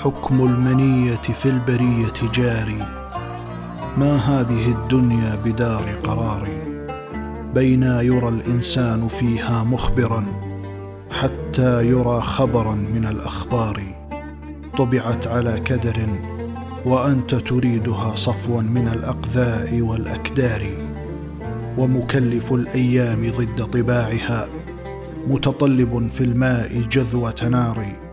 حكم المنية في البرية جاري. ما هذه الدنيا بدار قرار؟ بينا يرى الإنسان فيها مخبرا حتى يرى خبرا من الأخبار. طبعت على كدر وأنت تريدها صفوا من الأقذاء والأكدار. ومكلف الأيام ضد طباعها متطلب في الماء جذوة نار.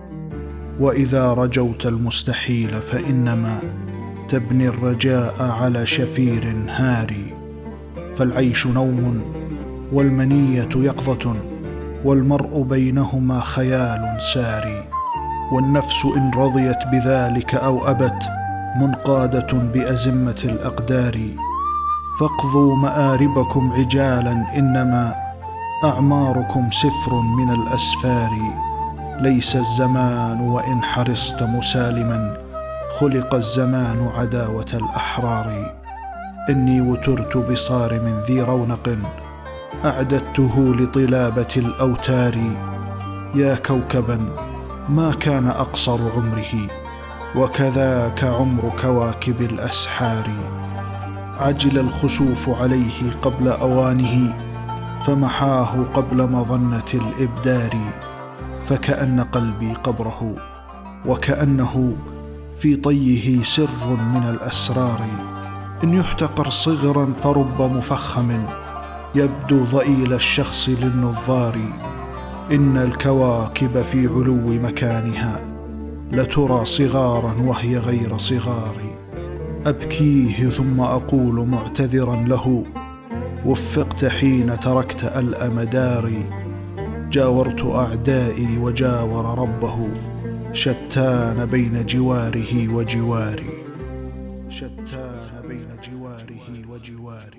وإذا رجوت المستحيل فإنما تبني الرجاء على شفير هاري. فالعيش نوم والمنية يقظة والمرء بينهما خيال ساري. والنفس إن رضيت بذلك أو أبت منقادة بأزمة الأقدار. فاقضوا مآربكم عجالا إنما أعماركم سفر من الأسفار. ليس الزمان وإن حرصت مسالما خلق الزمان عداوة الأحرار. إني وترت بصارم ذي رونق أعددته لطلابة الأوتار. يا كوكبا ما كان أقصر عمره وكذاك عمر كواكب الأسحار. عجل الخسوف عليه قبل أوانه فمحاه قبل مظنة الإبدار. فكأن قلبي قبره وكأنه في طيه سر من الأسرار. إن يحتقر صغرا فرب مفخم يبدو ضئيل الشخص للنظار. إن الكواكب في علو مكانها لترى صغارا وهي غير صغار. أبكيه ثم أقول معتذرا له وفقت حين تركت الام داري جاورت أعدائي وجاور ربه شتان بين جواره وجواري. شتان بين جواره وجواري.